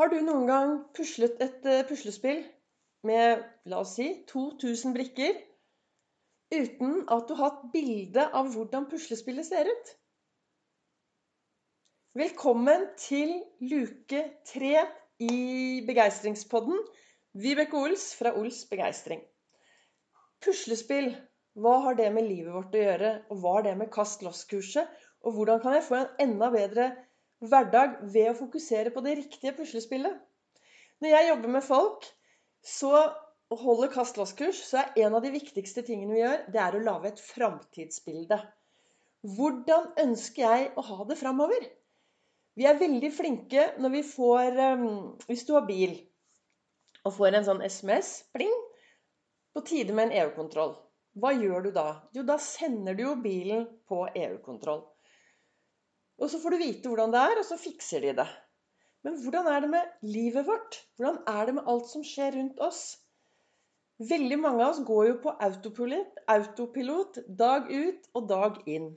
Har du noen gang puslet et eh, puslespill med, la oss si, 2000 brikker uten at du har hatt bilde av hvordan puslespillet ser ut? Velkommen til luke tre i Begeistringspodden. Vibeke Ols fra Ols Begeistring. Puslespill, hva har det med livet vårt å gjøre? Og hva har det med Kast loss-kurset? Og hvordan kan jeg få en enda bedre hverdag ved å fokusere på det riktige puslespillet. Når jeg jobber med folk så holder kast loss-kurs, så er en av de viktigste tingene vi gjør, det er å lage et framtidsbilde. Hvordan ønsker jeg å ha det framover? Vi er veldig flinke når vi får um, Hvis du har bil og får en sånn SMS pling, på tide med en EU-kontroll. Hva gjør du da? Jo, da sender du jo bilen på EU-kontroll. Og så får du vite hvordan det er, og så fikser de det. Men hvordan er det med livet vårt? Hvordan er det med alt som skjer rundt oss? Veldig mange av oss går jo på autopilot, autopilot dag ut og dag inn.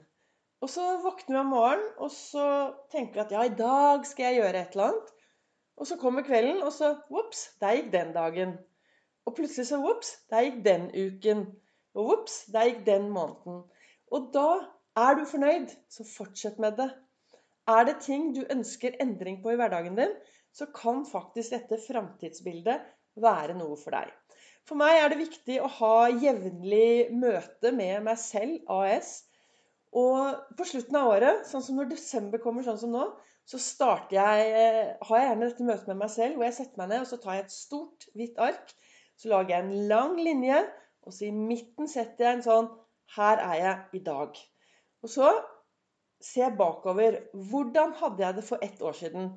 Og så våkner vi om morgenen, og så tenker vi at ja, i dag skal jeg gjøre et eller annet. Og så kommer kvelden, og så ops, der gikk den dagen. Og plutselig så ops, der gikk den uken. Og ops, der gikk den måneden. Og da er du fornøyd, så fortsett med det. Er det ting du ønsker endring på i hverdagen din, så kan faktisk dette framtidsbildet være noe for deg. For meg er det viktig å ha jevnlig møte med meg selv, AS. Og på slutten av året, sånn som når desember kommer sånn som nå, så starter jeg, eh, har jeg gjerne dette møtet med meg selv hvor jeg setter meg ned og så tar jeg et stort, hvitt ark. Så lager jeg en lang linje, og så i midten setter jeg en sånn Her er jeg i dag. Og så se bakover. Hvordan hadde jeg det for ett år siden?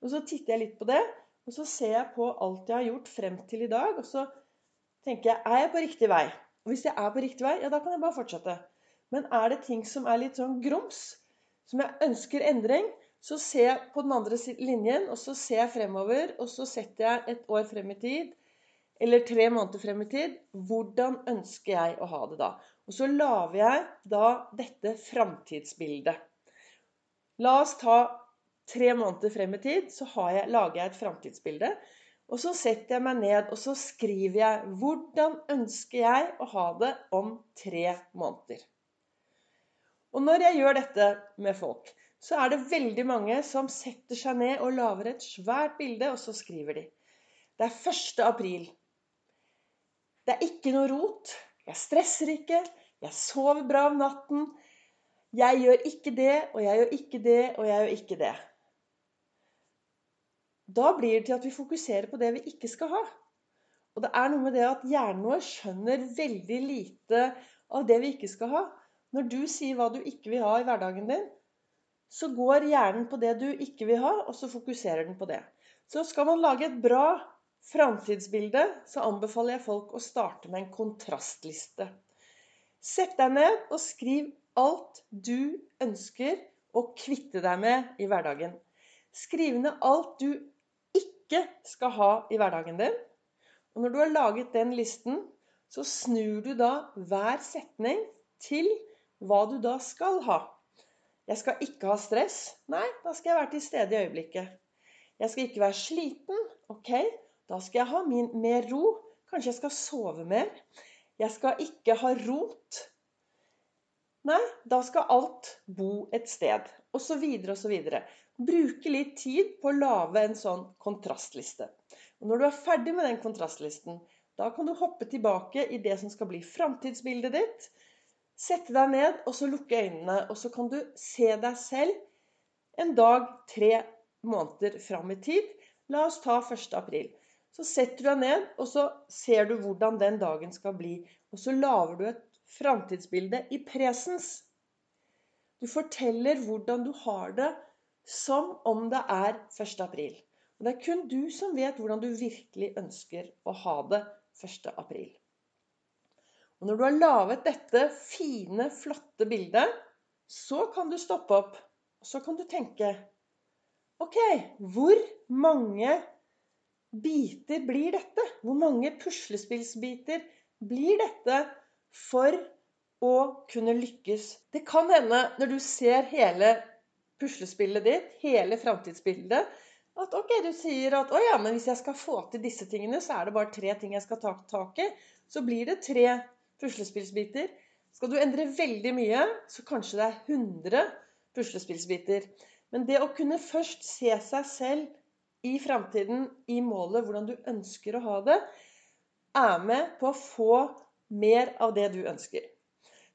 Og Så titter jeg litt på det, og så ser jeg på alt jeg har gjort frem til i dag. Og så tenker jeg er jeg på riktig vei? Og hvis jeg er på riktig vei, ja, da kan jeg bare fortsette. Men er det ting som er litt sånn grums, som jeg ønsker endring, så ser jeg på den andre linjen, og så ser jeg fremover, og så setter jeg et år frem i tid, eller tre måneder frem i tid. Hvordan ønsker jeg å ha det da? Og så lager jeg da dette framtidsbildet. La oss ta tre måneder frem i tid, så jeg, lager jeg et framtidsbilde. Og så setter jeg meg ned og så skriver jeg hvordan ønsker jeg å ha det om tre måneder. Og når jeg gjør dette med folk, så er det veldig mange som setter seg ned og lager et svært bilde, og så skriver de. Det er 1. april. Det er ikke noe rot. Jeg stresser ikke. Jeg sover bra om natten. Jeg gjør ikke det, og jeg gjør ikke det, og jeg gjør ikke det. Da blir det til at vi fokuserer på det vi ikke skal ha. Og det er noe med det at hjernen vår skjønner veldig lite av det vi ikke skal ha. Når du sier hva du ikke vil ha i hverdagen din, så går hjernen på det du ikke vil ha, og så fokuserer den på det. Så skal man lage et bra framtidsbilde, så anbefaler jeg folk å starte med en kontrastliste. Sett deg ned og skriv alt du ønsker å kvitte deg med i hverdagen. Skriv ned alt du ikke skal ha i hverdagen din. Og når du har laget den listen, så snur du da hver setning til hva du da skal ha. Jeg skal ikke ha stress. Nei, da skal jeg være til stede i øyeblikket. Jeg skal ikke være sliten. Ok, da skal jeg ha min, mer ro. Kanskje jeg skal sove mer. Jeg skal ikke ha rot. Nei, da skal alt bo et sted. Og så videre og så videre. Bruke litt tid på å lage en sånn kontrastliste. Og når du er ferdig med den kontrastlisten, da kan du hoppe tilbake i det som skal bli framtidsbildet ditt. Sette deg ned, og så lukke øynene. Og så kan du se deg selv en dag tre måneder fram i tid. La oss ta 1. april. Så setter du deg ned, og så ser du hvordan den dagen skal bli. Og så lager du et framtidsbildet i presens. Du forteller hvordan du har det som om det er 1. april. Og det er kun du som vet hvordan du virkelig ønsker å ha det 1. april. Og når du har laget dette fine, flotte bildet, så kan du stoppe opp. Og så kan du tenke OK, hvor mange biter blir dette? Hvor mange puslespillsbiter blir dette for å kunne lykkes. Det kan hende, når du ser hele puslespillet ditt, hele framtidsbildet, At ok, du sier at å ja, men hvis jeg skal få til disse tingene, så er det bare tre ting jeg skal ta tak i. Så blir det tre puslespillsbiter. Skal du endre veldig mye, så kanskje det er 100 puslespillsbiter. Men det å kunne først se seg selv i framtiden, i målet, hvordan du ønsker å ha det, er med på å få mer av det du ønsker.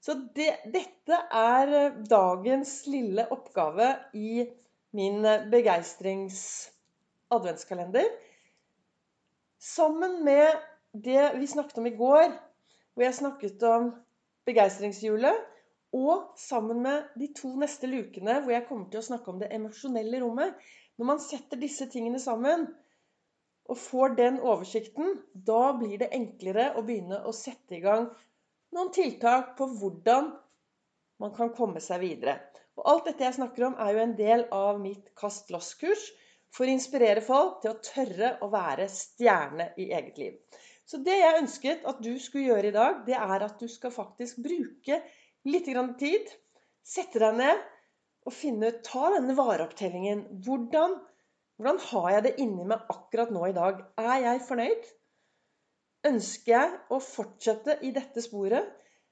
Så det, dette er eh, dagens lille oppgave i min begeistrings-adventskalender. Sammen med det vi snakket om i går, hvor jeg snakket om begeistringshjulet, og sammen med de to neste lukene, hvor jeg kommer til å snakke om det emosjonelle rommet. Når man setter disse tingene sammen og får den oversikten, da blir det enklere å begynne å sette i gang noen tiltak på hvordan man kan komme seg videre. Og alt dette jeg snakker om, er jo en del av mitt Kast loss-kurs for å inspirere folk til å tørre å være stjerne i eget liv. Så det jeg ønsket at du skulle gjøre i dag, det er at du skal faktisk bruke litt tid. Sette deg ned og finne ut Ta denne vareopptellingen. Hvordan, hvordan har jeg det inni meg akkurat nå i dag? Er jeg fornøyd? ønsker jeg å fortsette i dette sporet.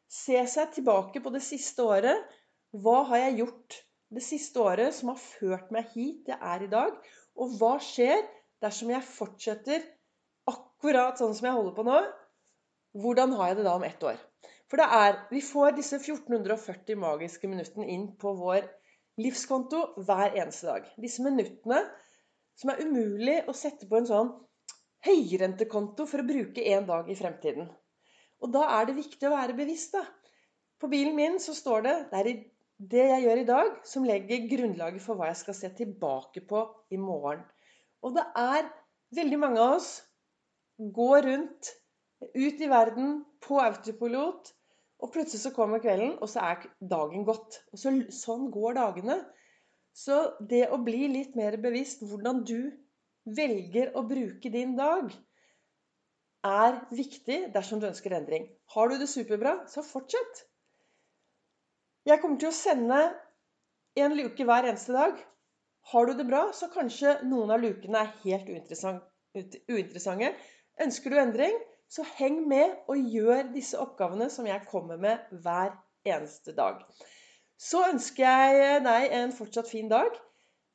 Se seg tilbake på det siste året. Hva har jeg gjort det siste året som har ført meg hit jeg er i dag? Og hva skjer dersom jeg fortsetter akkurat sånn som jeg holder på nå? Hvordan har jeg det da om ett år? For det er Vi får disse 1440 magiske minuttene inn på vår livskonto hver eneste dag. Disse minuttene som er umulig å sette på en sånn høyrentekonto for å bruke en dag i fremtiden. Og da er det viktig å være bevisst, da. På bilen min så står det det er det jeg gjør i dag, som legger grunnlaget for hva jeg skal se tilbake på i morgen. Og det er veldig mange av oss går rundt ut i verden på autopilot, og plutselig så kommer kvelden, og så er dagen gått. Og så, sånn går dagene. Så det å bli litt mer bevisst hvordan du velger å bruke din dag, er viktig dersom du ønsker endring. Har du det superbra, så fortsett. Jeg kommer til å sende en luke hver eneste dag. Har du det bra, så kanskje noen av lukene er helt uinteressante. Ønsker du endring, så heng med og gjør disse oppgavene som jeg kommer med hver eneste dag. Så ønsker jeg deg en fortsatt fin dag.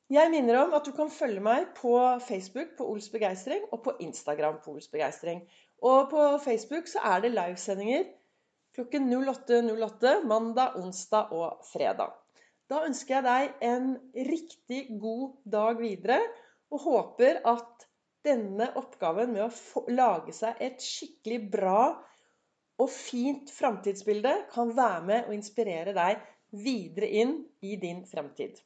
Jeg minner om at du kan følge meg på Facebook på Ols Begeistring og på Instagram på Ols Begeistring. Og på Facebook så er det livesendinger klokken 08.08 mandag, onsdag og fredag. Da ønsker jeg deg en riktig god dag videre, og håper at denne oppgaven med å lage seg et skikkelig bra og fint framtidsbilde kan være med og inspirere deg videre inn i din fremtid.